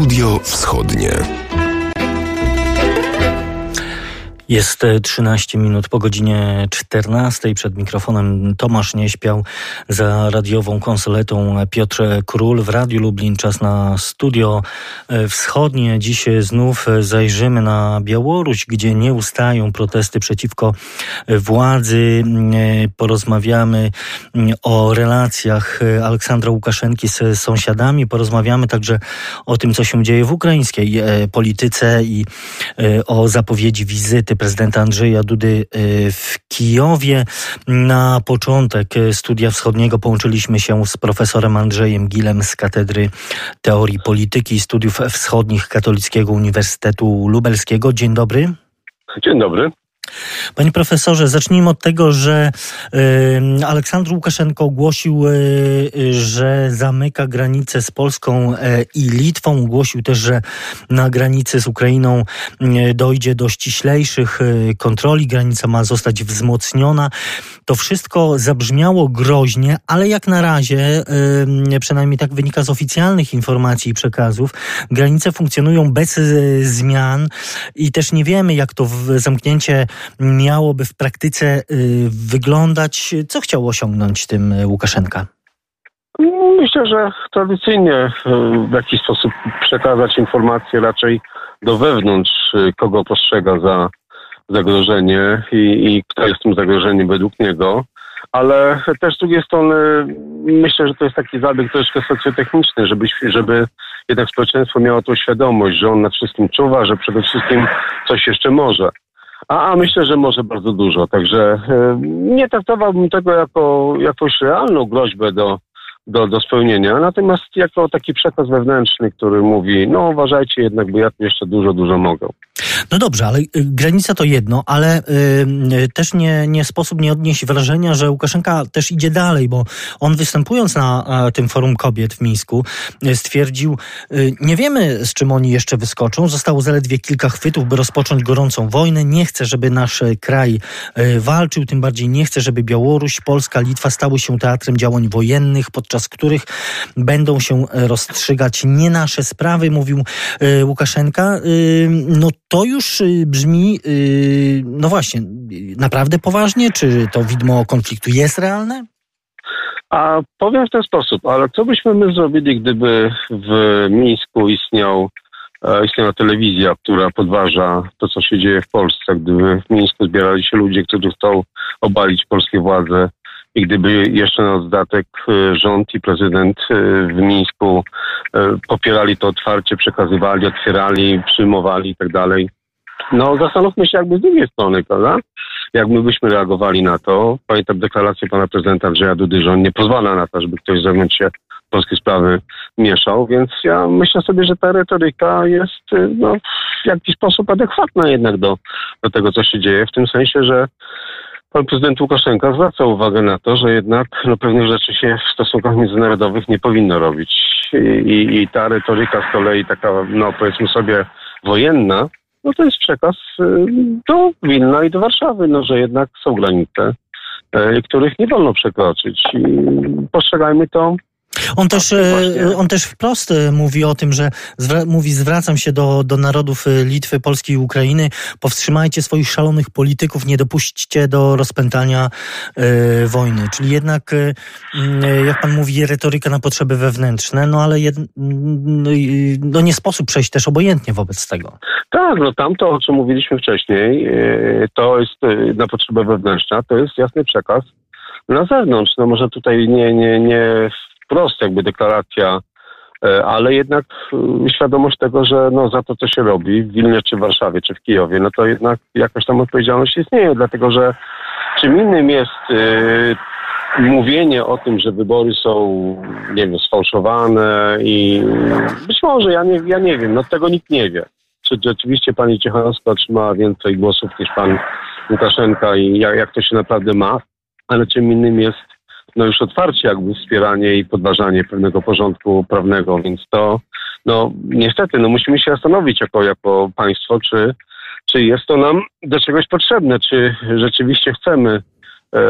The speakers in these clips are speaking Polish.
Studio Wschodnie. Jest 13 minut po godzinie 14. Przed mikrofonem Tomasz Nieśpiał za radiową konsoletą Piotr Król w Radiu Lublin. Czas na studio wschodnie. Dziś znów zajrzymy na Białoruś, gdzie nie ustają protesty przeciwko władzy. Porozmawiamy o relacjach Aleksandra Łukaszenki z sąsiadami. Porozmawiamy także o tym, co się dzieje w ukraińskiej polityce i o zapowiedzi wizyty prezydenta Andrzeja Dudy y, w Kijowie. Na początek studia wschodniego połączyliśmy się z profesorem Andrzejem Gilem z Katedry Teorii Polityki i Studiów Wschodnich Katolickiego Uniwersytetu Lubelskiego. Dzień dobry. Dzień dobry. Panie profesorze, zacznijmy od tego, że y, Aleksandr Łukaszenko ogłosił, y, że zamyka granicę z Polską y, i Litwą. Ogłosił też, że na granicy z Ukrainą y, dojdzie do ściślejszych kontroli. Granica ma zostać wzmocniona. To wszystko zabrzmiało groźnie, ale jak na razie, przynajmniej tak wynika z oficjalnych informacji i przekazów, granice funkcjonują bez zmian i też nie wiemy, jak to zamknięcie miałoby w praktyce wyglądać? Co chciał osiągnąć tym Łukaszenka? Myślę, że tradycyjnie w jakiś sposób przekazać informacje raczej do wewnątrz, kogo postrzega za zagrożenie i, i kto jest tym zagrożeniem według niego. Ale też z drugiej strony myślę, że to jest taki zabieg troszkę socjotechniczny, żeby, żeby jednak społeczeństwo miało tą świadomość, że on nad wszystkim czuwa, że przede wszystkim coś jeszcze może. A, a myślę, że może bardzo dużo. Także e, nie traktowałbym tego jako jakąś realną groźbę do, do, do spełnienia, natomiast jako taki przekaz wewnętrzny, który mówi, no uważajcie jednak, bo ja tu jeszcze dużo, dużo mogę. No dobrze, ale y, granica to jedno, ale y, też nie, nie sposób nie odnieść wrażenia, że Łukaszenka też idzie dalej, bo on występując na tym forum kobiet w Mińsku y, stwierdził, y, nie wiemy z czym oni jeszcze wyskoczą, zostało zaledwie kilka chwytów, by rozpocząć gorącą wojnę, nie chcę, żeby nasz kraj y, walczył, tym bardziej nie chcę, żeby Białoruś, Polska, Litwa stały się teatrem działań wojennych, podczas których będą się rozstrzygać nie nasze sprawy, mówił y, Łukaszenka. No to już y, brzmi, y, no właśnie, naprawdę poważnie? Czy to widmo konfliktu jest realne? A powiem w ten sposób, ale co byśmy my zrobili, gdyby w Mińsku istniał, e, istniała telewizja, która podważa to, co się dzieje w Polsce, gdyby w Mińsku zbierali się ludzie, którzy chcą obalić polskie władze i gdyby jeszcze na dodatek e, rząd i prezydent e, w Mińsku popierali to otwarcie, przekazywali, otwierali, przyjmowali i tak dalej, no zastanówmy się jakby z drugiej strony, prawda? Jak my byśmy reagowali na to. Pamiętam deklarację pana prezydenta Andrzeja Dudy, że on nie pozwala na to, żeby ktoś z zewnątrz się polskie sprawy mieszał, więc ja myślę sobie, że ta retoryka jest no, w jakiś sposób adekwatna jednak do, do tego, co się dzieje, w tym sensie, że pan prezydent Łukaszenka zwraca uwagę na to, że jednak no, pewnych rzeczy się w stosunkach międzynarodowych nie powinno robić. I, i, i ta retoryka z kolei taka, no powiedzmy sobie, wojenna, no to jest przekaz y, do Wilna i do Warszawy, no że jednak są granice, y, których nie wolno przekroczyć. I postrzegajmy to on też, e, on też wprost mówi o tym, że mówi, zwracam się do, do narodów Litwy, Polski i Ukrainy, powstrzymajcie swoich szalonych polityków, nie dopuśćcie do rozpętania e, wojny. Czyli jednak, e, jak pan mówi, retoryka na potrzeby wewnętrzne, no ale jed, no, no nie sposób przejść też obojętnie wobec tego. Tak, no tamto, o czym mówiliśmy wcześniej, to jest na potrzebę wewnętrzna, to jest jasny przekaz na zewnątrz. No może tutaj nie, nie, nie wprost jakby deklaracja, e, ale jednak e, świadomość tego, że no, za to, co się robi w Wilnie, czy w Warszawie, czy w Kijowie, no to jednak jakaś tam odpowiedzialność istnieje, dlatego że czym innym jest mówienie o tym, że wybory są, nie wiem, sfałszowane i być może, ja nie, ja nie wiem, no tego nikt nie wie. Czy rzeczywiście pani Ciechanowska otrzymała więcej głosów niż pan Łukaszenka i jak, jak to się naprawdę ma, ale czym innym jest no już otwarcie jakby wspieranie i podważanie pewnego porządku prawnego, więc to no niestety no musimy się zastanowić jako, jako państwo, czy, czy jest to nam do czegoś potrzebne, czy rzeczywiście chcemy e,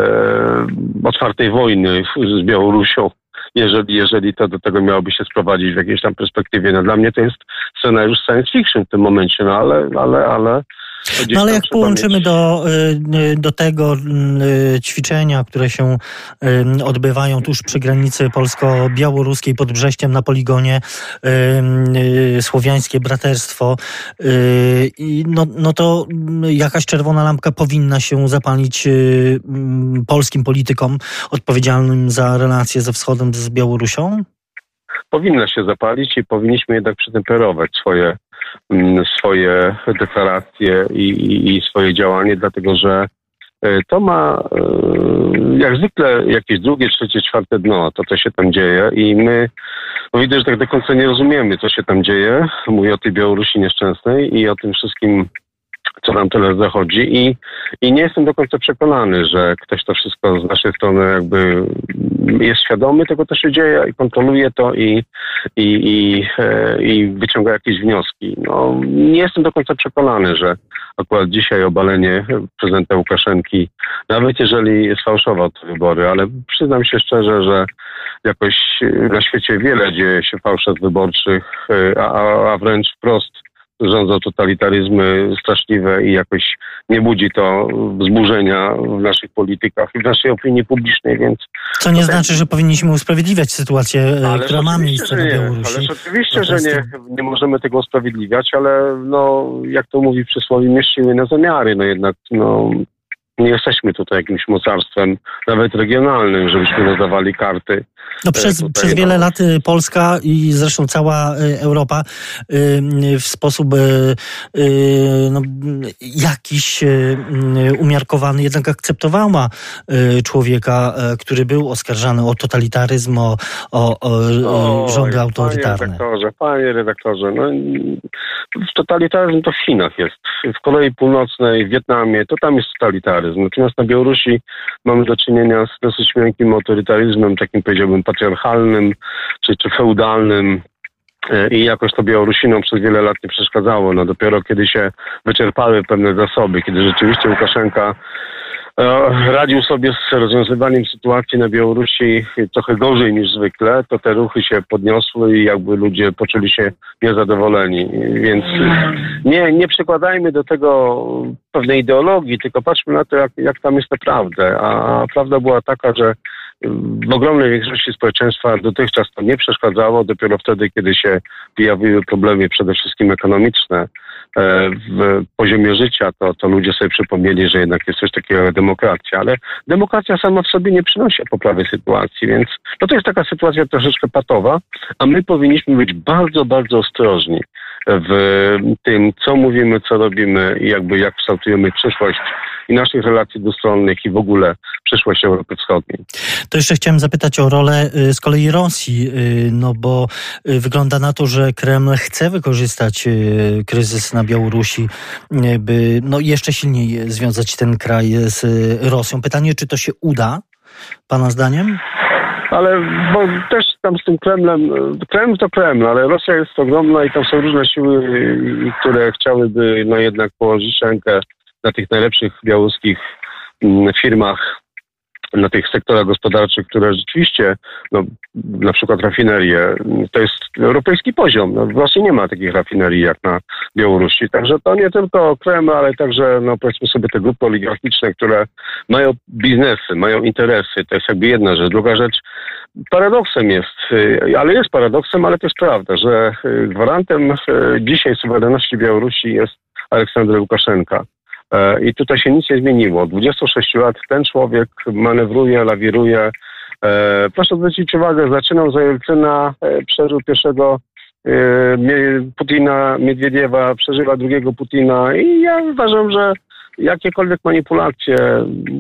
otwartej wojny z Białorusią jeżeli, jeżeli to do tego miałoby się sprowadzić w jakiejś tam perspektywie. No dla mnie to jest scenariusz science fiction w tym momencie, no ale, ale, ale no ale jak połączymy mieć... do, y, do tego y, ćwiczenia, które się y, odbywają tuż przy granicy polsko-białoruskiej pod Brześciem na poligonie Słowiańskie Braterstwo, no, no to jakaś czerwona lampka powinna się zapalić polskim politykom odpowiedzialnym za relacje ze Wschodem, z Białorusią? Powinna się zapalić i powinniśmy jednak przytemperować swoje Mm, swoje deklaracje i, i, swoje działanie, dlatego że e, to ma e, jak zwykle jakieś drugie, trzecie, czwarte dno, to co się tam dzieje i my no widzę, że tak do końca nie rozumiemy, co się tam dzieje. Mówię o tej Białorusi nieszczęsnej i o tym wszystkim, co nam teraz zachodzi i, i nie jestem do końca przekonany, że ktoś to wszystko z naszej strony jakby jest świadomy tego, co się dzieje i kontroluje to i, i, i, e, i wyciąga jakieś wnioski. No, nie jestem do końca przekonany, że akurat dzisiaj obalenie prezydenta Łukaszenki, nawet jeżeli sfałszował te wybory, ale przyznam się szczerze, że jakoś na świecie wiele dzieje się fałszerstw wyborczych, e, a, a wręcz wprost rządzą totalitaryzmy straszliwe i jakoś nie budzi to wzburzenia w naszych politykach i w naszej opinii publicznej, więc... Co nie znaczy, że powinniśmy usprawiedliwiać sytuację, e, która ma miejsce na Białorusi. Ale oczywiście, że nie, nie możemy tego usprawiedliwiać, ale no, jak to mówi przysłowie, mieściły na zamiary, no jednak no, nie jesteśmy tutaj jakimś mocarstwem, nawet regionalnym, żebyśmy nadawali karty. No przez, przez wiele lat y, Polska i zresztą cała y, Europa y, w sposób no, jakiś umiarkowany jednak akceptowała człowieka, który był oskarżany o totalitaryzm, o, o, o rządy autorytarne. Panie redaktorze, panie redaktorze, no, totalitaryzm to w Chinach jest. W Korei Północnej, w Wietnamie, to tam jest totalitaryzm. Natomiast na Białorusi mamy do czynienia z dosyć miękkim autorytaryzmem, takim powiedziałbym patriarchalnym czy, czy feudalnym, e, i jakoś to Białorusinom przez wiele lat nie przeszkadzało. No dopiero kiedy się wyczerpały pewne zasoby, kiedy rzeczywiście Łukaszenka radził sobie z rozwiązywaniem sytuacji na Białorusi trochę gorzej niż zwykle, to te ruchy się podniosły i jakby ludzie poczuli się niezadowoleni. Więc nie, nie przykładajmy do tego pewnej ideologii, tylko patrzmy na to, jak, jak tam jest naprawdę. A prawda była taka, że w ogromnej większości społeczeństwa dotychczas to nie przeszkadzało, dopiero wtedy, kiedy się pojawiły problemy przede wszystkim ekonomiczne e, w poziomie życia, to, to ludzie sobie przypomnieli, że jednak jest coś takiego jak demokracja, ale demokracja sama w sobie nie przynosi poprawy sytuacji, więc no to jest taka sytuacja troszeczkę patowa, a my powinniśmy być bardzo, bardzo ostrożni w tym, co mówimy, co robimy i jakby jak kształtujemy przyszłość i naszych relacji dwustronnych i w ogóle przyszłość Europy Wschodniej. To jeszcze chciałem zapytać o rolę y, z kolei Rosji, y, no bo y, wygląda na to, że Kreml chce wykorzystać kryzys na Białorusi, by no jeszcze silniej związać ten kraj z Rosją. Pytanie, czy to się uda, Pana zdaniem? Ale bo też tam z tym Kremlem, Kreml to Kreml, ale Rosja jest ogromna i tam są różne siły, które chciałyby no jednak położyć rękę na tych najlepszych białoruskich mm, firmach, na tych sektorach gospodarczych, które rzeczywiście, no, na przykład rafinerie, to jest europejski poziom. No, w Rosji nie ma takich rafinerii jak na Białorusi. Także to nie tylko Kreml, ale także, no, powiedzmy sobie, te grupy oligarchiczne, które mają biznesy, mają interesy. To jest jakby jedna rzecz. Druga rzecz, paradoksem jest, y, ale jest paradoksem, ale to jest prawda, że y, gwarantem y, dzisiaj suwerenności Białorusi jest Aleksander Łukaszenka. E, I tutaj się nic nie zmieniło. Od 26 lat ten człowiek manewruje, lawiruje. E, proszę zwrócić uwagę, zaczynał za Jelcyna, e, przeżył pierwszego Putina, Miedwiediewa, przeżywa drugiego Putina i ja uważam, że jakiekolwiek manipulacje,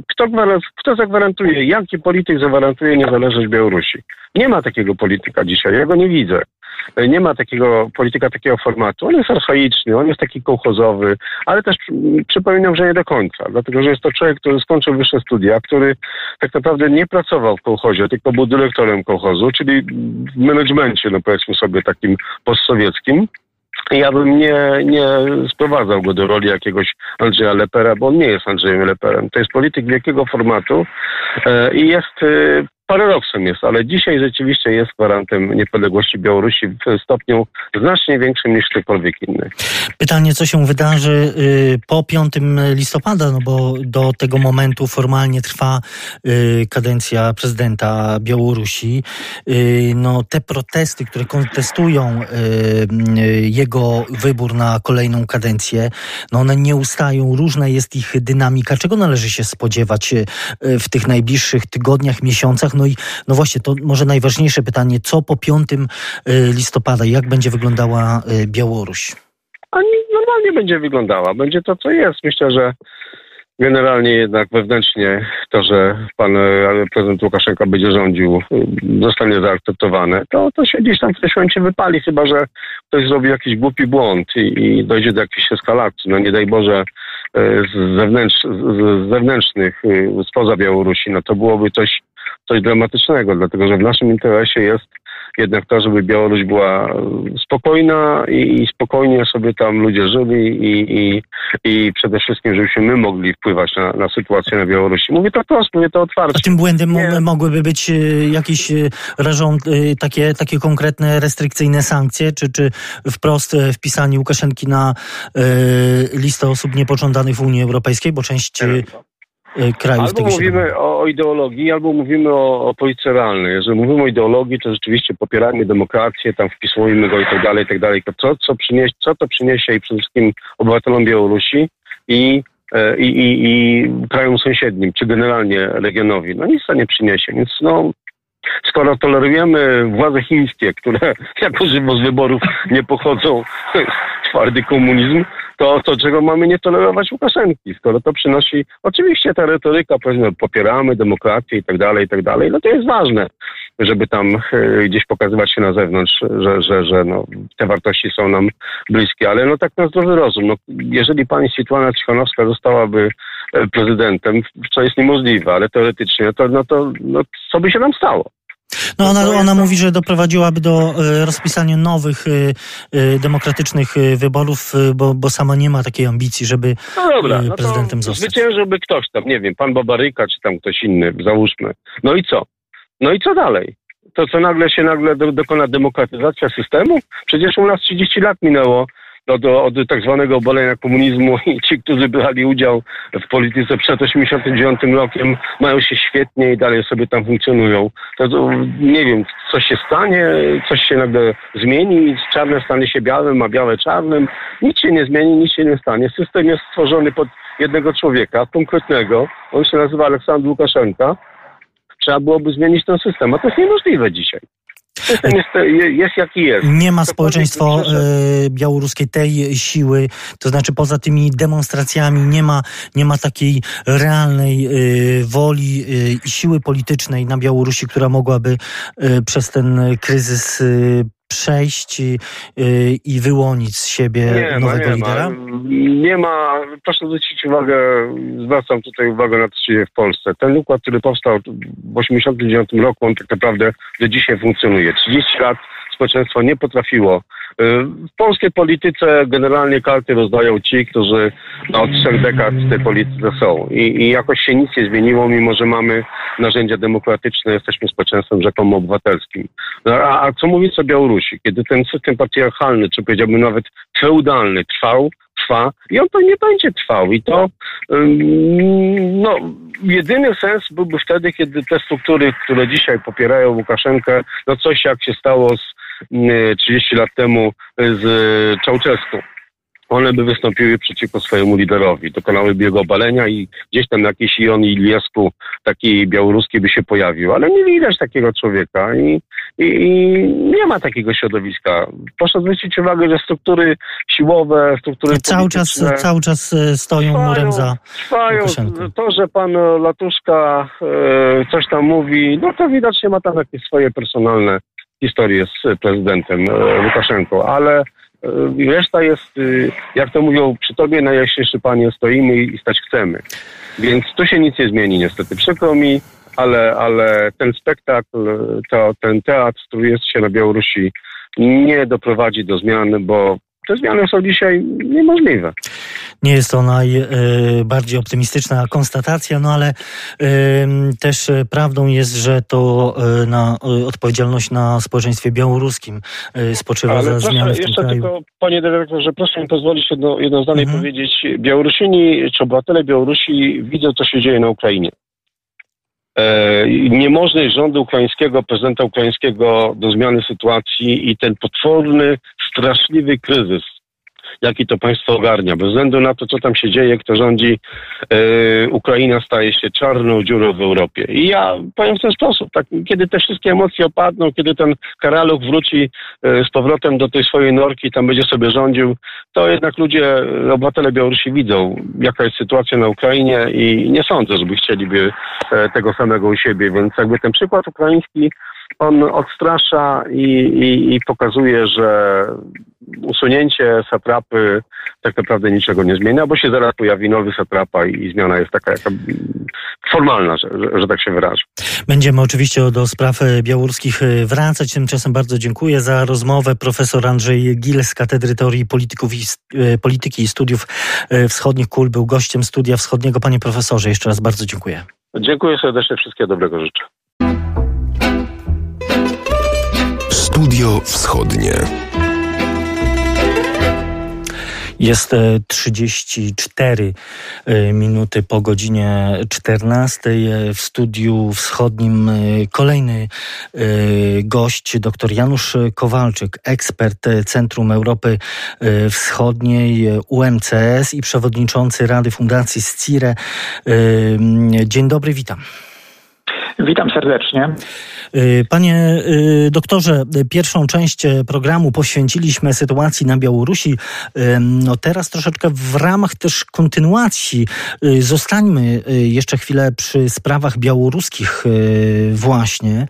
kto, kto zagwarantuje, jaki polityk zagwarantuje niezależność Białorusi? Nie ma takiego polityka dzisiaj, ja go nie widzę. Nie ma takiego polityka takiego formatu. On jest archaiczny, on jest taki kołchozowy, ale też przypominam, że nie do końca, dlatego że jest to człowiek, który skończył wyższe studia, który tak naprawdę nie pracował w kołchozie, tylko był dyrektorem kołchozu, czyli w managemencie, no powiedzmy sobie takim postsowieckim. Ja bym nie, nie sprowadzał go do roli jakiegoś Andrzeja Lepera, bo on nie jest Andrzejem Leperem. To jest polityk wielkiego formatu e, i jest e, paradoksem jest, ale dzisiaj rzeczywiście jest gwarantem niepodległości Białorusi w stopniu znacznie większym niż ktokolwiek inny. Pytanie, co się wydarzy y, po 5 listopada, no bo do tego momentu formalnie trwa y, kadencja prezydenta Białorusi. Y, no, te protesty, które kontestują jego wybór na kolejną kadencję, no one nie ustają, różna jest ich dynamika. Czego należy się spodziewać w tych najbliższych tygodniach, miesiącach? No i no właśnie, to może najważniejsze pytanie, co po 5 listopada, jak będzie wyglądała Białoruś? A normalnie będzie wyglądała. Będzie to, co jest. Myślę, że generalnie jednak wewnętrznie to, że pan e, prezydent Łukaszenka będzie rządził, zostanie zaakceptowane, to, to się gdzieś tam w tym momencie wypali, chyba że ktoś zrobi jakiś głupi błąd i, i dojdzie do jakiejś eskalacji. No nie daj Boże e, z, zewnętrz, z zewnętrznych, spoza Białorusi, no to byłoby coś, coś dramatycznego, dlatego że w naszym interesie jest jednak to, żeby Białoruś była spokojna i, i spokojnie sobie tam ludzie żyli i, i, i przede wszystkim, żebyśmy my mogli wpływać na, na sytuację na Białorusi. Mówię to prosto, mówię to otwarcie. A tym błędem Nie. mogłyby być e, jakieś e, rażą, e, takie, takie konkretne restrykcyjne sankcje, czy, czy wprost wpisanie Łukaszenki na listę osób niepożądanych w Unii Europejskiej, bo część Y, krajów albo mówimy o, o, ideologii, albo mówimy o, o polityce realnej. Jeżeli mówimy o ideologii, to rzeczywiście popieramy demokrację, tam wpisujemy go i tak dalej, i tak dalej. Co, co, przyniesie, co to przyniesie i przede wszystkim obywatelom Białorusi i, e, i, i, i krajom sąsiednim, czy generalnie regionowi? No nic to nie przyniesie, więc no skoro tolerujemy władze chińskie, które jako żywo z wyborów nie pochodzą, twardy komunizm, to, to czego mamy nie tolerować Łukaszenki, skoro to przynosi, oczywiście ta retoryka, powiedzmy, popieramy demokrację i tak dalej, i tak dalej, no to jest ważne, żeby tam e, gdzieś pokazywać się na zewnątrz, że, że, że no, te wartości są nam bliskie, ale no tak na zdrowy rozum, no, jeżeli pani Sitłana Cichanowska zostałaby e, prezydentem, co jest niemożliwe, ale teoretycznie, to, no to no, co by się nam stało? No ona, ona mówi, że doprowadziłaby do e, rozpisania nowych e, e, demokratycznych wyborów, bo, bo sama nie ma takiej ambicji, żeby no dobra, no prezydentem zostać. Zwyciężyłby ktoś tam, nie wiem, pan Babaryka, czy tam ktoś inny, załóżmy. No i co? No i co dalej? To co nagle się nagle dokona demokratyzacja systemu? Przecież u nas 30 lat minęło od, tak zwanego obalenia komunizmu i ci, którzy brali udział w polityce przed 89 rokiem mają się świetnie i dalej sobie tam funkcjonują. To, to nie wiem, coś się stanie, coś się nagle zmieni, czarne stanie się białym, a białe czarnym. Nic się nie zmieni, nic się nie stanie. System jest stworzony pod jednego człowieka, konkretnego. On się nazywa Aleksandr Łukaszenka. Trzeba byłoby zmienić ten system, a to jest niemożliwe dzisiaj. System jest, jest jaki jest. Nie ma społeczeństwo e, białoruskie tej siły, to znaczy poza tymi demonstracjami nie ma, nie ma takiej realnej e, woli e, i siły politycznej na Białorusi, która mogłaby przez ten kryzys przejść i, i wyłonić z siebie nie nowego ma, nie lidera? Ma. Nie ma, proszę zwrócić uwagę, zwracam tutaj uwagę na to, co dzieje w Polsce. Ten układ, który powstał w 1989 roku, on tak naprawdę do dzisiaj funkcjonuje. 30 lat społeczeństwo nie potrafiło Y, w polskiej polityce generalnie karty rozdają ci, którzy od trzech dekad w tej polityce są. I, I, jakoś się nic nie zmieniło, mimo że mamy narzędzia demokratyczne, jesteśmy społeczeństwem rzekomo obywatelskim. No, a, a co mówić o Białorusi? Kiedy ten system patriarchalny, czy powiedziałbym nawet feudalny trwał, trwa i on to nie będzie trwał. I to no, jedyny sens byłby wtedy, kiedy te struktury, które dzisiaj popierają Łukaszenkę, no coś jak się stało z 30 lat temu z Czałczewską one by wystąpiły przeciwko swojemu liderowi, dokonałyby jego obalenia i gdzieś tam jakiś Ion Iliesku taki białoruski by się pojawił, ale nie widać takiego człowieka i, i, i nie ma takiego środowiska. Proszę zwrócić uwagę, że struktury siłowe, struktury cały czas, cały czas e, stoją trwają, murem za trwają. To, że pan Latuszka e, coś tam mówi, no to widocznie ma tam jakieś swoje personalne historię z prezydentem e, Łukaszenką, ale e, reszta jest, y, jak to mówią, przy tobie najjaśniejszy panie stoimy i stać chcemy. Więc tu się nic nie zmieni niestety. Przykro mi, ale, ale ten spektakl, to, ten teatr, który jest się na Białorusi, nie doprowadzi do zmiany, bo te zmiany są dzisiaj niemożliwe. Nie jest to najbardziej optymistyczna konstatacja, no ale też prawdą jest, że to na odpowiedzialność na społeczeństwie białoruskim spoczywa ale za proszę, zmiany w tym jeszcze kraju. Tylko, panie dyrektorze, proszę mi pozwolić jedno, jedno zdanie mhm. powiedzieć. Białorusini czy obywatele Białorusi widzą, co się dzieje na Ukrainie. E, niemożność rządu ukraińskiego, prezydenta ukraińskiego do zmiany sytuacji i ten potworny, straszliwy kryzys, jaki to państwo ogarnia. Bez względu na to, co tam się dzieje, kto rządzi, yy, Ukraina staje się czarną dziurą w Europie. I ja powiem w ten sposób, tak, kiedy te wszystkie emocje opadną, kiedy ten karaluch wróci yy, z powrotem do tej swojej norki, tam będzie sobie rządził, to jednak ludzie, obywatele Białorusi widzą, jaka jest sytuacja na Ukrainie i nie sądzę, żeby chcieliby yy, tego samego u siebie, więc jakby ten przykład ukraiński on odstrasza i, i, i, pokazuje, że usunięcie satrapy tak naprawdę niczego nie zmienia, bo się zaraz pojawi nowy satrapa i, zmiana jest taka jaka formalna, że, że, że, tak się wyrażę. Będziemy oczywiście do spraw białoruskich wracać. Tymczasem bardzo dziękuję za rozmowę. Profesor Andrzej Gil z Katedry Teorii Polityków i, Polityki i Studiów Wschodnich KUL był gościem Studia Wschodniego. Panie profesorze, jeszcze raz bardzo dziękuję. Dziękuję serdecznie, wszystkiego dobrego życzę. Studio Wschodnie. Jest 34 e, e, minuty po godzinie 14. E, w studiu wschodnim kolejny gość, dr Janusz Kowalczyk, ekspert Centrum Europy Wschodniej UMCS i przewodniczący Rady Fundacji SCIRE. Dzień dobry, witam. Witam serdecznie. Y, panie y, doktorze, pierwszą część programu poświęciliśmy sytuacji na Białorusi. No teraz troszeczkę w ramach też kontynuacji y, zostańmy jeszcze chwilę przy sprawach białoruskich właśnie.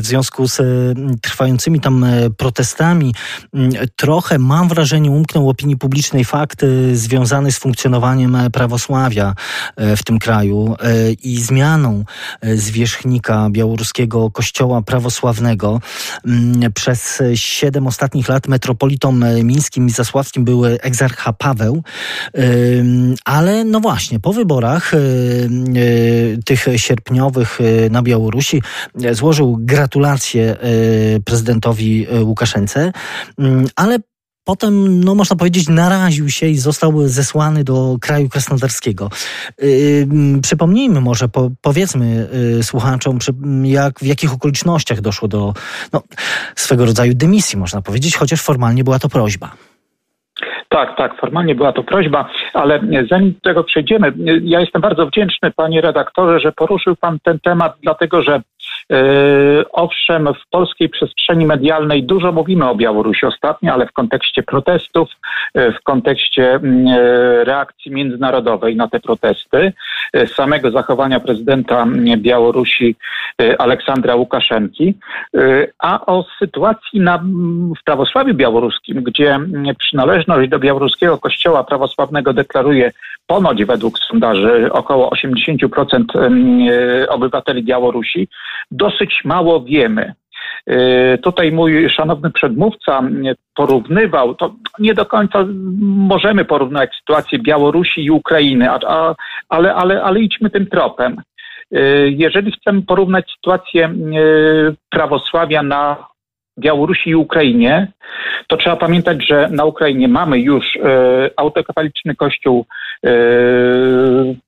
W związku z trwającymi tam protestami trochę mam wrażenie umknął opinii publicznej fakt związany z funkcjonowaniem prawosławia w tym kraju i zmianą zwierzchnika białoruskiego kościoła prawosławnego. Mm, przez siedem ostatnich lat metropolitą mińskim i zasławskim był egzarcha Paweł, ale no właśnie, po wyborach tych sierpniowych na Białorusi złożył gratulacje prezydentowi Łukaszence, ale Potem, no można powiedzieć, naraził się i został zesłany do kraju krasnodarskiego. Yy, przypomnijmy może, po, powiedzmy yy, słuchaczom, przy, jak, w jakich okolicznościach doszło do no, swego rodzaju dymisji, można powiedzieć, chociaż formalnie była to prośba. Tak, tak, formalnie była to prośba, ale zanim do tego przejdziemy, ja jestem bardzo wdzięczny, panie redaktorze, że poruszył pan ten temat, dlatego że owszem, w polskiej przestrzeni medialnej dużo mówimy o Białorusi ostatnio, ale w kontekście protestów, e, w kontekście mm, e, reakcji międzynarodowej na te protesty, samego zachowania prezydenta mm, Białorusi Aleksandra Łukaszenki, a o sytuacji na, mm, w prawosławiu białoruskim, gdzie przynależność do białoruskiego kościoła prawosławnego deklaruje ponoć według sondaży około 80% obywateli Białorusi, dosyć mało wiemy. E, tutaj mój szanowny przedmówca porównywał, to nie do końca możemy porównać sytuację Białorusi i Ukrainy, a, ale, ale, ale idźmy tym tropem. E, jeżeli chcemy porównać sytuację e, prawosławia na Białorusi i Ukrainie, to trzeba pamiętać, że na Ukrainie mamy już autokatoliczny kościół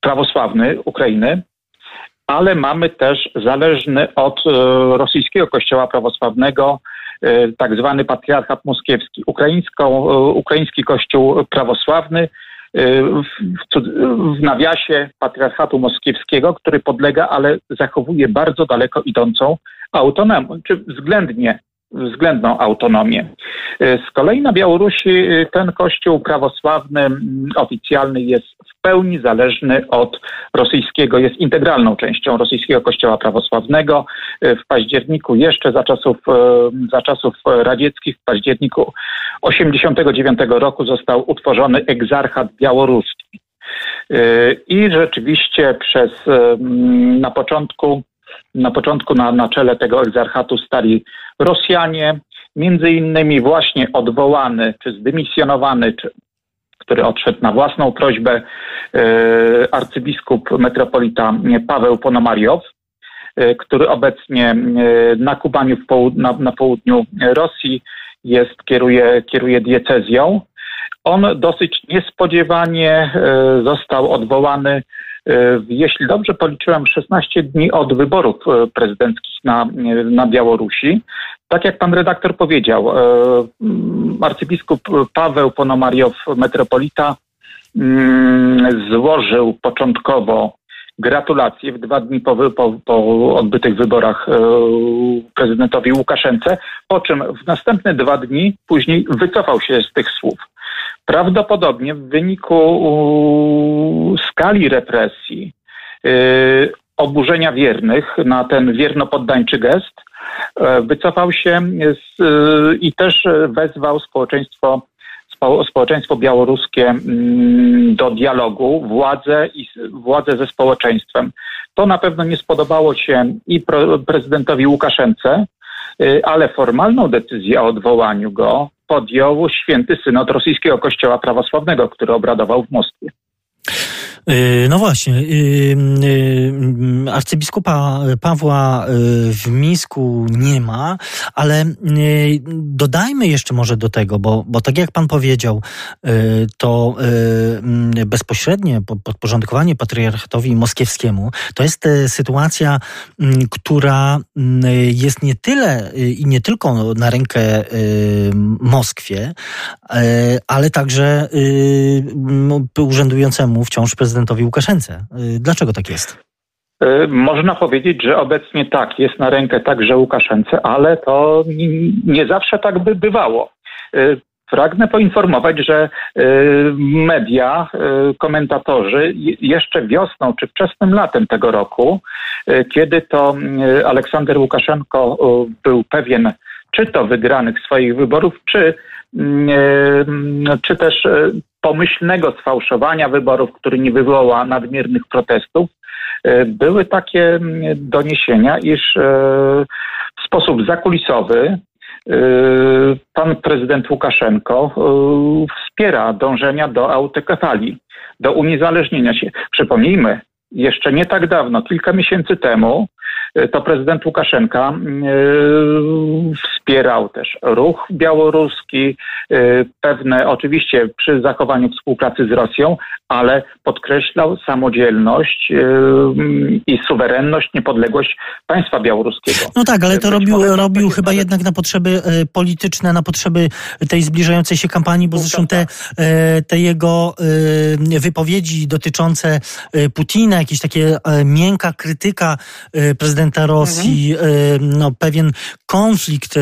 prawosławny Ukrainy, ale mamy też zależny od e, rosyjskiego kościoła prawosławnego e, tak zwany patriarchat moskiewski. Ukraińską, e, ukraiński kościół prawosławny w, w nawiasie patriarchatu moskiewskiego, który podlega, ale zachowuje bardzo daleko idącą autonomię, czy względnie względną autonomię. E, z kolei na Białorusi e, ten kościół prawosławny oficjalny jest w pełni zależny od rosyjskiego, jest integralną częścią rosyjskiego kościoła prawosławnego. E, w październiku, jeszcze za czasów, za czasów radzieckich, w październiku 89 roku został utworzony egzarchat białoruski. I rzeczywiście przez na początku na początku na, na czele tego egzarchatu stali Rosjanie, między innymi właśnie odwołany, czy zdymisjonowany, czy który odszedł na własną prośbę, arcybiskup metropolita Paweł Ponomariow, który obecnie na Kubaniu na, na południu Rosji jest, kieruje, kieruje diecezją. On dosyć niespodziewanie został odwołany jeśli dobrze policzyłem, 16 dni od wyborów prezydenckich na, na Białorusi. Tak jak pan redaktor powiedział, e, arcybiskup Paweł Ponomariow, metropolita, mm, złożył początkowo gratulacje w dwa dni po, po, po odbytych wyborach e, prezydentowi Łukaszence, po czym w następne dwa dni później wycofał się z tych słów. Prawdopodobnie w wyniku skali represji, e, oburzenia wiernych na ten wiernopoddańczy gest, E, wycofał się e, i też wezwał społeczeństwo, społeczeństwo białoruskie mm, do dialogu, władzę i władzę ze społeczeństwem. To na pewno nie spodobało się i prezydentowi Łukaszence, e, ale formalną decyzję o odwołaniu go podjął święty synod rosyjskiego kościoła prawosławnego, który obradował w Moskwie. Y, no właśnie, y, y, arcybiskupa Pawła w Mińsku nie ma, ale dodajmy jeszcze może do tego, bo, bo tak jak pan powiedział, to bezpośrednie podporządkowanie patriarchatowi moskiewskiemu to jest sytuacja, która jest nie tyle i nie tylko na rękę Moskwie, ale także urzędującemu wciąż prezydentowi prezydentowi Łukaszence. Y, dlaczego tak jest? Y, można powiedzieć, że obecnie tak, jest na rękę także Łukaszence, ale to nie zawsze tak by bywało. Y, pragnę poinformować, że media, komentatorzy jeszcze wiosną czy wczesnym latem tego roku, kiedy to Aleksander Łukaszenko był pewien czy to wygranych swoich wyborów, czy, czy też pomyślnego sfałszowania wyborów, który nie wywoła nadmiernych protestów, e, były takie mm, doniesienia, iż e, w sposób zakulisowy e, pan prezydent Łukaszenko wspiera dążenia do autokefalii, do uniezależnienia się. Przypomnijmy, jeszcze nie tak dawno, kilka miesięcy temu, to prezydent Łukaszenka wspierał też ruch białoruski, pewne, oczywiście przy zachowaniu współpracy z Rosją, ale podkreślał samodzielność i suwerenność, niepodległość państwa białoruskiego. No tak, ale to robił, robił chyba nawet... jednak na potrzeby polityczne, na potrzeby tej zbliżającej się kampanii, bo zresztą te, te jego wypowiedzi dotyczące Putina, jakieś takie miękka krytyka prezydenta Rosji, mhm. no pewien konflikt,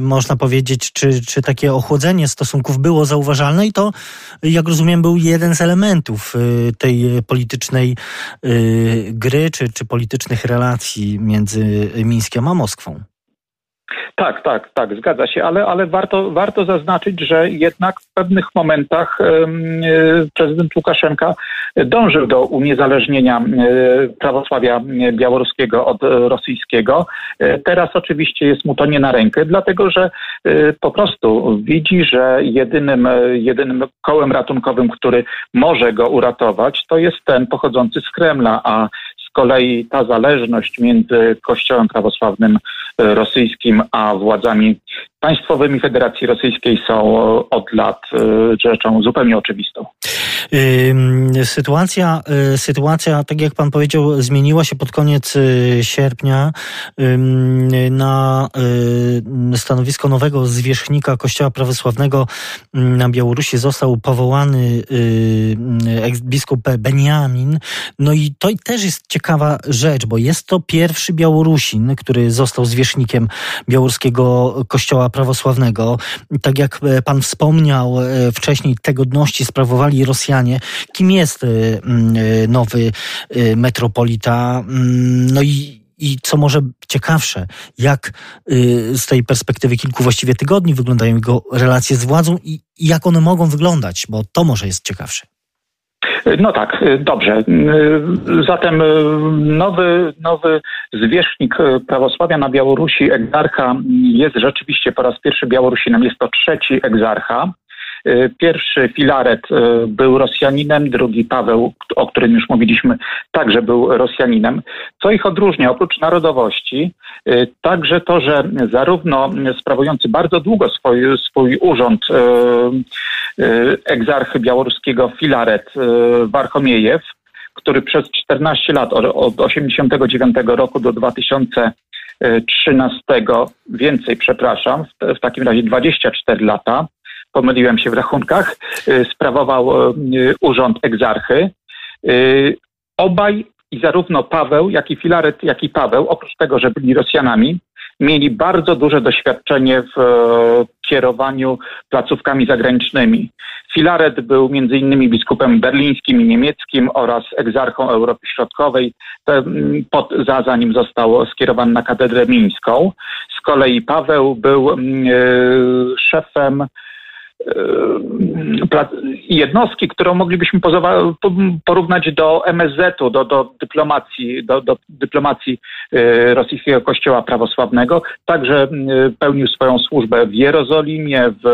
można powiedzieć, czy, czy takie ochłodzenie stosunków było zauważalne i to, jak rozumiem, był jeden z elementów tej politycznej gry, czy, czy politycznych relacji między Mińskiem a Moskwą. Tak, tak, tak, zgadza się, ale, ale warto, warto zaznaczyć, że jednak w pewnych momentach e, prezydent Łukaszenka dążył do uniezależnienia e, prawosławia białoruskiego od rosyjskiego. E, teraz oczywiście jest mu to nie na rękę, dlatego że po prostu widzi, że jedynym, jedynym kołem ratunkowym, który może go uratować, to jest ten pochodzący z Kremla, a kolei ta zależność między Kościołem prawosławnym e, rosyjskim a władzami państwowymi Federacji Rosyjskiej są od lat e, rzeczą zupełnie oczywistą. Sytuacja, y, sytuacja, tak jak pan powiedział, zmieniła się pod koniec y, sierpnia. Na y, stanowisko nowego zwierzchnika Kościoła Prawosławnego na Białorusi został powołany biskup Beniamin. No i to też jest ciekawa rzecz, bo jest to pierwszy Białorusin, który został zwierzchnikiem białoruskiego Kościoła Prawosławnego. Tak jak pan wspomniał wcześniej, te godności sprawowali Rosjanie Kim jest y, y, nowy y, metropolita? Mm, no i i co może ciekawsze, jak z tej perspektywy kilku właściwie tygodni wyglądają jego relacje z władzą i jak one mogą wyglądać, bo to może jest ciekawsze. No tak, dobrze. Zatem nowy, nowy zwierzchnik prawosławia na Białorusi, egzarcha, jest rzeczywiście po raz pierwszy Białorusinem. Jest to trzeci egzarcha. Pierwszy Filaret był Rosjaninem, drugi Paweł, o którym już mówiliśmy, także był Rosjaninem. Co ich odróżnia? Oprócz narodowości, także to, że zarówno sprawujący bardzo długo swój, swój urząd egzarchy białoruskiego Filaret Warchomiejew, który przez 14 lat, od 89 roku do 2013, więcej, przepraszam, w takim razie 24 lata, pomyliłem się w rachunkach, y, sprawował y, urząd egzarchy. Y, obaj i zarówno Paweł, jak i Filaret, jak i Paweł, oprócz tego, że byli Rosjanami, mieli bardzo duże doświadczenie w e, kierowaniu placówkami zagranicznymi. Filaret był między innymi biskupem berlińskim i niemieckim oraz egzarchą Europy Środkowej, pod, za, zanim został skierowany na katedrę mińską. Z kolei Paweł był e, szefem jednostki, którą moglibyśmy porównać do MSZ-u, do, do dyplomacji, do, do dyplomacji e, rosyjskiego kościoła prawosławnego. Także e, pełnił swoją służbę w Jerozolimie, w,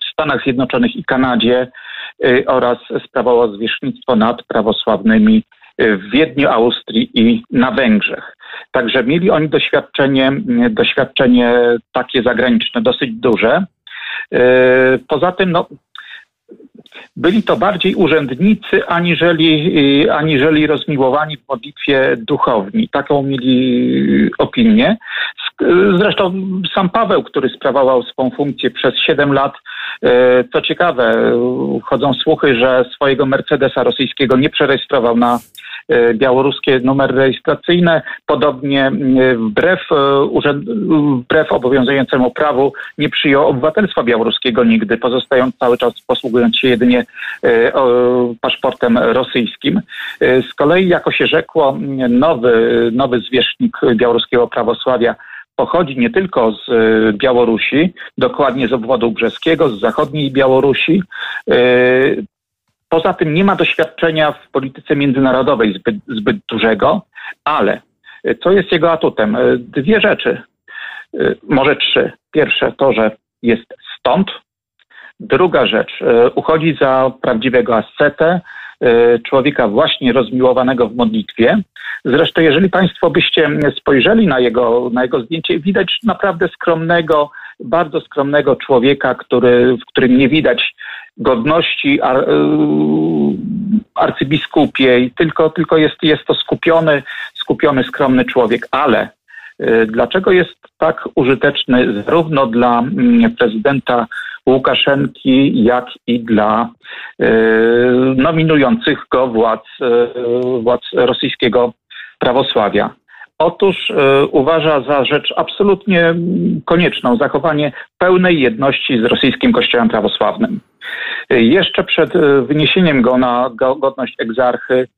w Stanach Zjednoczonych i Kanadzie e, oraz sprawował zwierzchnictwo nad prawosławnymi w Wiedniu, Austrii i na Węgrzech. Także mieli oni doświadczenie, doświadczenie takie zagraniczne dosyć duże. E, poza tym, no, byli to bardziej urzędnicy aniżeli, e, aniżeli rozmiłowani w modlitwie duchowni. Taką mieli opinię. Zresztą sam Paweł, który sprawował swą funkcję przez 7 lat, e, co ciekawe, chodzą słuchy, że swojego Mercedesa rosyjskiego nie przerejestrował na białoruskie numery rejestracyjne. Podobnie wbrew, wbrew obowiązującemu prawu nie przyjął obywatelstwa białoruskiego nigdy, pozostając cały czas posługując się jedynie paszportem rosyjskim. Z kolei, jako się rzekło, nowy, nowy zwierzchnik białoruskiego prawosławia pochodzi nie tylko z Białorusi, dokładnie z obwodu brzeskiego, z zachodniej Białorusi. Poza tym nie ma doświadczenia w polityce międzynarodowej zbyt, zbyt dużego, ale e, co jest jego atutem? E, dwie rzeczy, e, może trzy. Pierwsze to, że jest stąd. Druga rzecz, uchodzi za prawdziwego ascetę, człowieka właśnie rozmiłowanego w modlitwie. Zresztą, jeżeli Państwo byście spojrzeli na jego, na jego zdjęcie, widać naprawdę skromnego, bardzo skromnego człowieka, który, w którym nie widać godności ar, y, arcybiskupiej, tylko, tylko jest, jest to skupiony, skupiony, skromny człowiek, ale dlaczego jest tak użyteczny zarówno dla mm, prezydenta Łukaszenki, jak i dla y, nominujących go władz, władz rosyjskiego prawosławia. Otóż y, uważa za rzecz absolutnie konieczną zachowanie pełnej jedności z rosyjskim kościołem prawosławnym. Jeszcze przed wyniesieniem go na godność egzarchy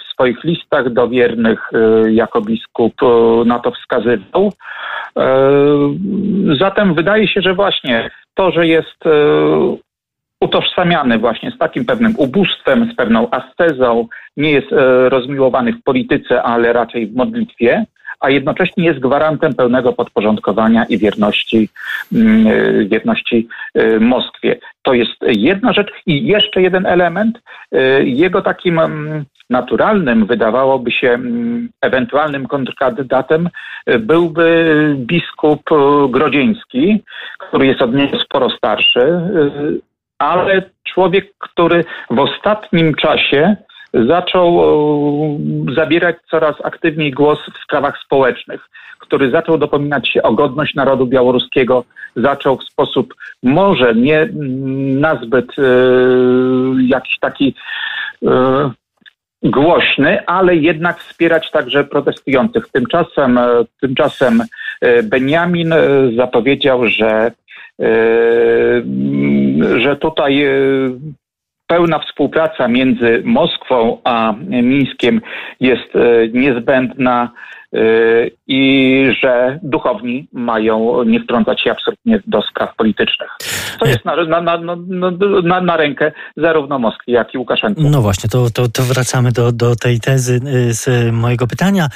w swoich listach do wiernych jako biskup na to wskazywał. Zatem wydaje się, że właśnie to, że jest utożsamiany właśnie z takim pewnym ubóstwem, z pewną ascezą, nie jest e, rozmiłowany w polityce, ale raczej w modlitwie, a jednocześnie jest gwarantem pełnego podporządkowania i wierności, mm, e, wierności e, Moskwie. To jest jedna rzecz i jeszcze jeden element. Jego takim mm, naturalnym, wydawałoby się mm, ewentualnym kontrkandydatem byłby biskup Grodzieński, który jest od niego sporo starszy, ale człowiek, który w ostatnim czasie zaczął zabierać coraz aktywniej głos w sprawach społecznych, który zaczął dopominać się o godność narodu białoruskiego, zaczął w sposób może nie nazbyt e, jakiś taki e, głośny, ale jednak wspierać także protestujących. Tymczasem, e, tymczasem Benjamin zapowiedział, że że tutaj pełna współpraca między Moskwą a Mińskiem jest yy, niezbędna i że duchowni mają nie wtrącać się absolutnie do spraw politycznych. To jest na, na, na, na, na rękę zarówno Moskwy, jak i Łukaszenki. No właśnie, to, to, to wracamy do, do tej tezy y, z mojego pytania.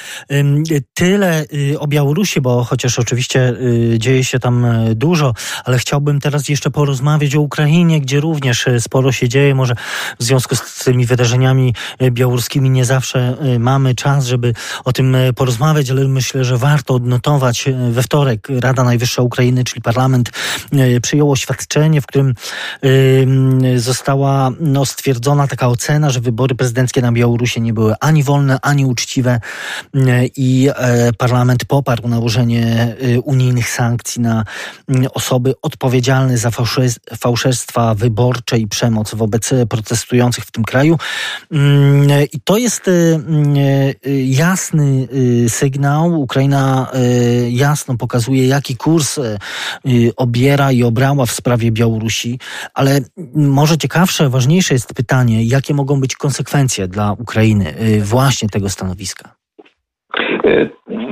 Tyle y, o Białorusi, bo chociaż oczywiście dzieje się tam dużo, ale chciałbym teraz jeszcze porozmawiać o Ukrainie, gdzie również sporo się dzieje. Może w związku z tymi wydarzeniami białoruskimi nie zawsze mamy czas, żeby o tym porozmawiać rozmawiać, ale myślę, że warto odnotować. E, we wtorek Rada Najwyższa Ukrainy, czyli parlament, e, przyjęło oświadczenie, w którym została no, stwierdzona taka ocena, że wybory prezydenckie na Białorusi nie były ani wolne, ani uczciwe e, i parlament poparł nałożenie unijnych sankcji na osoby odpowiedzialne za fałszerstwa wyborcze i przemoc wobec protestujących w tym kraju. I to jest jasny sygnał. Ukraina y, jasno pokazuje, jaki kurs y, obiera i obrała w sprawie Białorusi, ale może ciekawsze, ważniejsze jest pytanie, jakie mogą być konsekwencje dla Ukrainy y, właśnie tego stanowiska?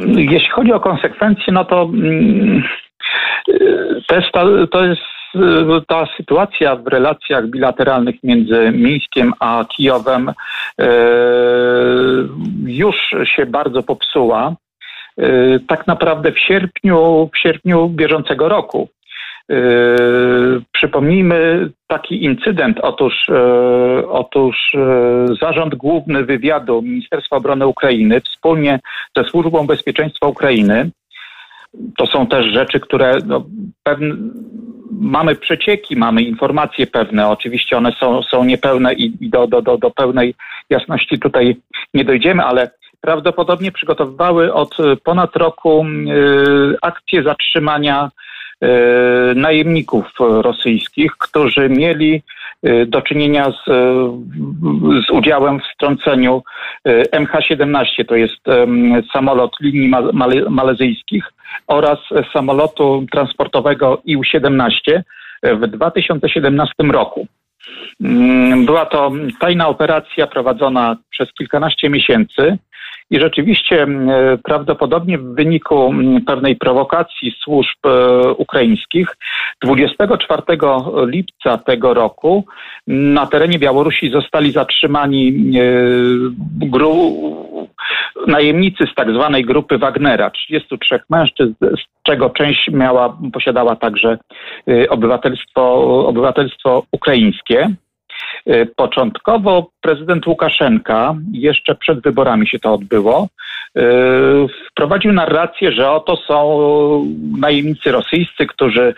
Jeśli chodzi o konsekwencje, no to mm, to jest, to jest ta sytuacja w relacjach bilateralnych między Mińskiem a Kijowem e, już się bardzo popsuła. E, tak naprawdę w sierpniu, w sierpniu bieżącego roku. Przypomnijmy taki incydent. Otóż, otóż Zarząd Główny Wywiadu Ministerstwa Obrony Ukrainy wspólnie ze Służbą Bezpieczeństwa Ukrainy to są też rzeczy, które no, pewne, mamy przecieki, mamy informacje pewne. Oczywiście one są, są niepełne i, do, do, do, do pełnej jasności tutaj nie dojdziemy, ale prawdopodobnie przygotowywały od ponad roku y, akcję zatrzymania y, najemników rosyjskich, którzy mieli y, do czynienia z, z udziałem w strąceniu MH17, to jest samolot linii malezyjskich, oraz samolotu transportowego IU-17 w 2017 roku. Mm, była to tajna operacja prowadzona przez kilkanaście miesięcy i rzeczywiście mm, prawdopodobnie w wyniku mm, pewnej prowokacji służb e, ukraińskich 24 lipca tego roku na terenie Białorusi zostali zatrzymani e, najemnicy z tak zwanej grupy Wagnera, 33 mężczyzn, z czego część miała, posiadała także obywatelstwo, obywatelstwo ukraińskie. Y, początkowo prezydent Łukaszenka, jeszcze przed wyborami się to odbyło, y, wprowadził narrację, że oto są najemnicy rosyjscy, którzy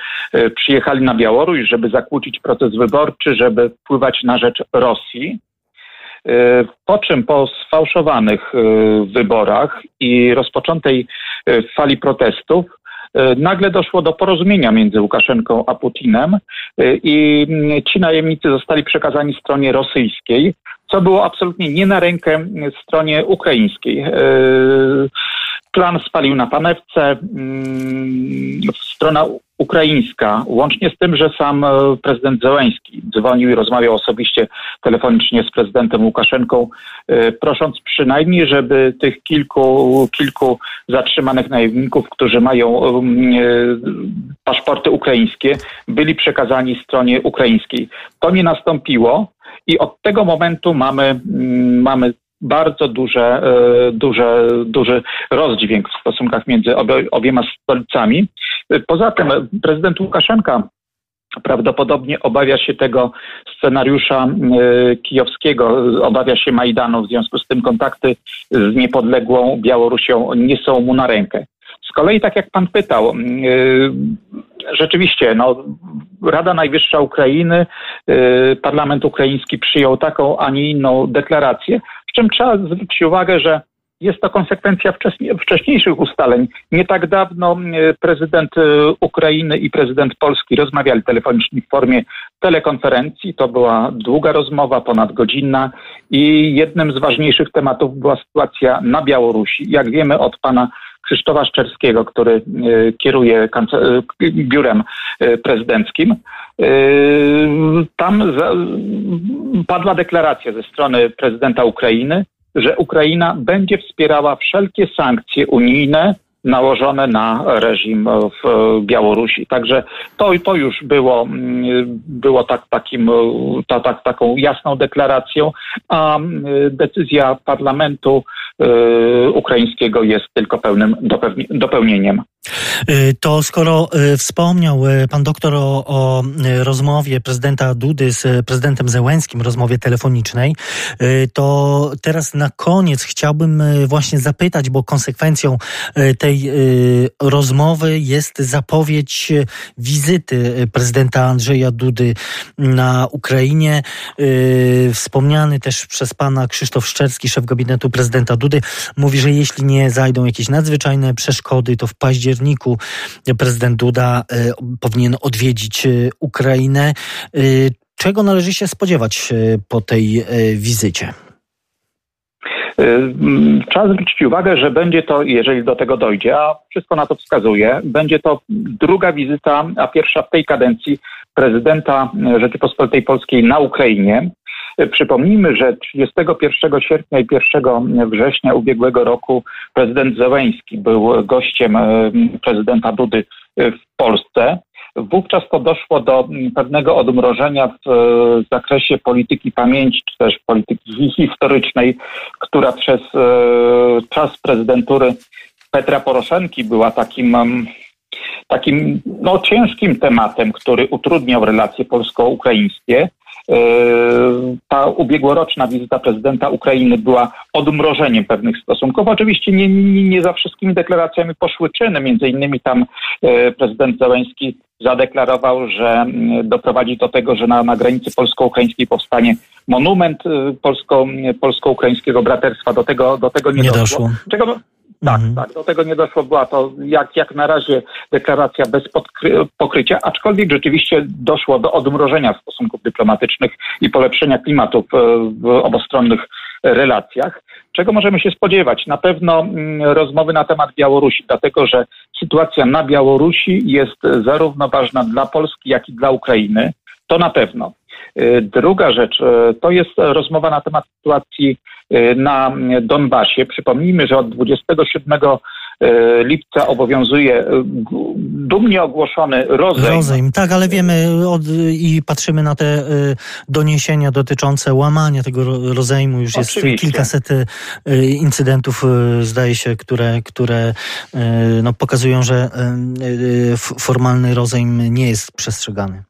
przyjechali na Białoruś, żeby zakłócić proces wyborczy, żeby wpływać na rzecz Rosji. E, po czym po sfałszowanych e, wyborach i rozpoczętej e, fali protestów nagle doszło do porozumienia między Łukaszenką a Putinem i ci najemnicy zostali przekazani stronie rosyjskiej, co było absolutnie nie na rękę stronie ukraińskiej. Plan spalił na panewce. Mm, strona ukraińska, łącznie z tym, że sam e, prezydent Zełęński dzwonił i rozmawiał osobiście telefonicznie z prezydentem Łukaszenką, e, prosząc przynajmniej, żeby tych kilku, kilku zatrzymanych najemników, którzy mają e, paszporty ukraińskie, byli przekazani stronie ukraińskiej. To nie nastąpiło. I od tego momentu mamy, mamy bardzo duże, duże, duży rozdźwięk w stosunkach między obiema stolicami. Poza tym prezydent Łukaszenka prawdopodobnie obawia się tego scenariusza e, kijowskiego, obawia się Majdanu, w związku z tym kontakty z niepodległą Białorusią nie są mu na rękę. Z kolei, tak jak pan pytał, e, rzeczywiście, no, Rada Najwyższa Ukrainy, e, parlament ukraiński przyjął taką, a nie inną deklarację, w czym trzeba zwrócić uwagę, że jest to konsekwencja wcześniejszych ustaleń. Nie tak dawno prezydent e, Ukrainy i prezydent Polski rozmawiali telefonicznie w formie telekonferencji. To była długa rozmowa, ponadgodzinna i jednym z ważniejszych tematów była sytuacja na Białorusi. Jak wiemy od pana Krzysztofa Szczerskiego, który e, kieruje biurem prezydenckim. Tam padła deklaracja ze strony prezydenta Ukrainy, że Ukraina będzie wspierała wszelkie sankcje unijne, nałożone na reżim w Białorusi. Także to, to już było, mm, było tak, takim, ta, tak, taką jasną deklaracją, a mm, decyzja parlamentu y, ukraińskiego jest tylko pełnym dopełnieniem. Y, to skoro y, wspomniał y, pan doktor o, o, rozmowie prezydenta Dudy z prezydentem Zełenskim, rozmowie telefonicznej, to teraz na koniec chciałbym właśnie zapytać, bo konsekwencją tej rozmowy jest zapowiedź wizyty prezydenta Andrzeja Dudy na Ukrainie. Wspomniany też przez pana Krzysztof Szczerski, szef gabinetu prezydenta Dudy, mówi, że jeśli nie zajdą jakieś nadzwyczajne przeszkody, to w październiku październiku prezydent Duda e, powinien odwiedzić e, Ukrainę. E, czego należy się spodziewać po tej wizycie? Trzeba zwrócić uwagę, że będzie to, jeżeli do tego dojdzie, a wszystko na to wskazuje, będzie to druga wizyta, a pierwsza w tej kadencji prezydenta Rzeczypospolitej Polskiej na Ukrainie. Przypomnijmy, że 31 sierpnia i 1 września ubiegłego roku prezydent Zełęński był gościem e, prezydenta Dudy w Polsce. Wówczas to doszło do pewnego odmrożenia w e, zakresie polityki pamięci, czy też polityki historycznej, która przez e, czas prezydentury Petra Poroszenki była takim takim no, ciężkim tematem, który utrudniał relacje polsko-ukraińskie. E, ta ubiegłoroczna wizyta prezydenta Ukrainy była odmrożeniem pewnych stosunków. Oczywiście nie, nie, nie za wszystkimi deklaracjami poszły czyny. Między innymi tam e, prezydent Załęski zadeklarował, że mm, doprowadzi do tego, że na, na granicy polsko-ukraińskiej powstanie monument e, polsko, polsko-ukraińskiego braterstwa. Do tego, do tego nie, nie doszło. doszło. Czego, tak, mhm. tak, do tego nie doszło. Była to jak, jak na razie deklaracja bez pokrycia, aczkolwiek rzeczywiście doszło do odmrożenia stosunków dyplomatycznych i polepszenia klimatu w, w obostronnych relacjach. Czego możemy się spodziewać? Na pewno mm, rozmowy na temat Białorusi, dlatego że sytuacja na Białorusi jest zarówno ważna dla Polski, jak i dla Ukrainy. To na pewno. Y, druga rzecz y, to jest rozmowa na temat sytuacji na Donbasie. Przypomnijmy, że od 27 lipca obowiązuje dumnie ogłoszony rozejm. Rozejm, tak, ale wiemy od, i patrzymy na te doniesienia dotyczące łamania tego rozejmu. Już Oczywiście. jest kilkaset incydentów, zdaje się, które, które no, pokazują, że formalny rozejm nie jest przestrzegany.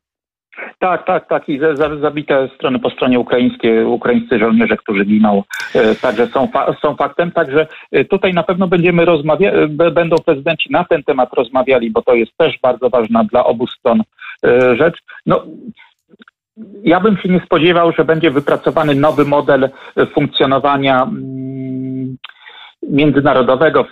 Tak, tak, tak. I zabite strony po stronie ukraińskiej, ukraińscy żołnierze, którzy giną, e, także są, fa są faktem. Także e, tutaj na pewno będziemy rozmawiać, e, będą prezydenci na ten temat rozmawiali, bo to jest też bardzo ważna dla obu stron rzecz. No, ja bym się nie spodziewał, że będzie wypracowany nowy model funkcjonowania mm, międzynarodowego,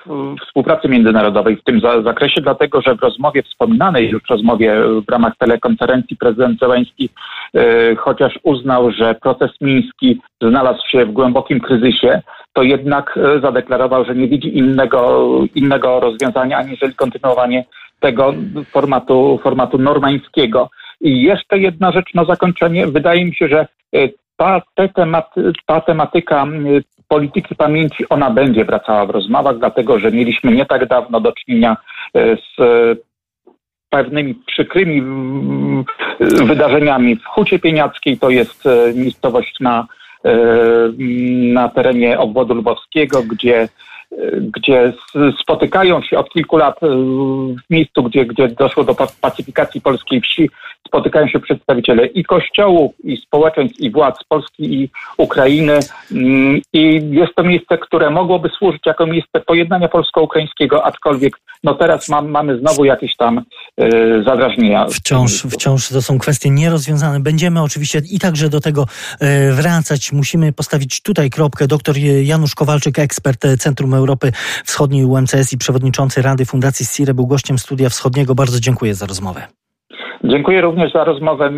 współpracy międzynarodowej w tym zakresie, dlatego że w rozmowie wspominanej już rozmowie w ramach telekonferencji prezydent Zełański e, chociaż uznał, że proces miński znalazł się w głębokim kryzysie, to jednak e, zadeklarował, że nie widzi innego, innego rozwiązania aniżeli kontynuowanie tego formatu, formatu normańskiego. I jeszcze jedna rzecz na zakończenie. Wydaje mi się, że e, ta, te tematy, ta tematyka polityki pamięci, ona będzie wracała w rozmowach, dlatego że mieliśmy nie tak dawno do czynienia e, z e, pewnymi przykrymi wydarzeniami w Hucie Pieniackiej, to jest e, miejscowość na, na terenie obwodu lwowskiego, gdzie gdzie spotykają się od kilku lat w miejscu, gdzie, gdzie doszło do pacyfikacji polskiej wsi, spotykają się przedstawiciele i kościołów, i społeczeństw, i władz Polski i Ukrainy. Mm, I jest to miejsce, które mogłoby służyć jako miejsce pojednania polsko-ukraińskiego, aczkolwiek no teraz mam, mamy znowu jakieś tam y, zadrażnienia. Wciąż, wciąż to są kwestie nierozwiązane. Będziemy oczywiście i także do tego y, wracać. Musimy postawić tutaj kropkę. Doktor Janusz Kowalczyk, ekspert Centrum Europy Wschodniej UMCS i przewodniczący Rady Fundacji SIRE był gościem Studia Wschodniego. Bardzo dziękuję za rozmowę. Dziękuję również za rozmowę.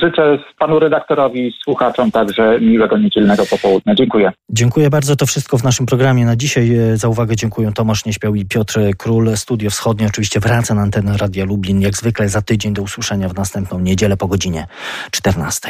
Życzę panu redaktorowi i słuchaczom także miłego niedzielnego popołudnia. Dziękuję. Dziękuję bardzo. To wszystko w naszym programie na dzisiaj. Za uwagę dziękuję Tomasz Nieśpiał i Piotr Król. Studio Wschodnie oczywiście wraca na antenę Radia Lublin jak zwykle za tydzień do usłyszenia w następną niedzielę po godzinie 14.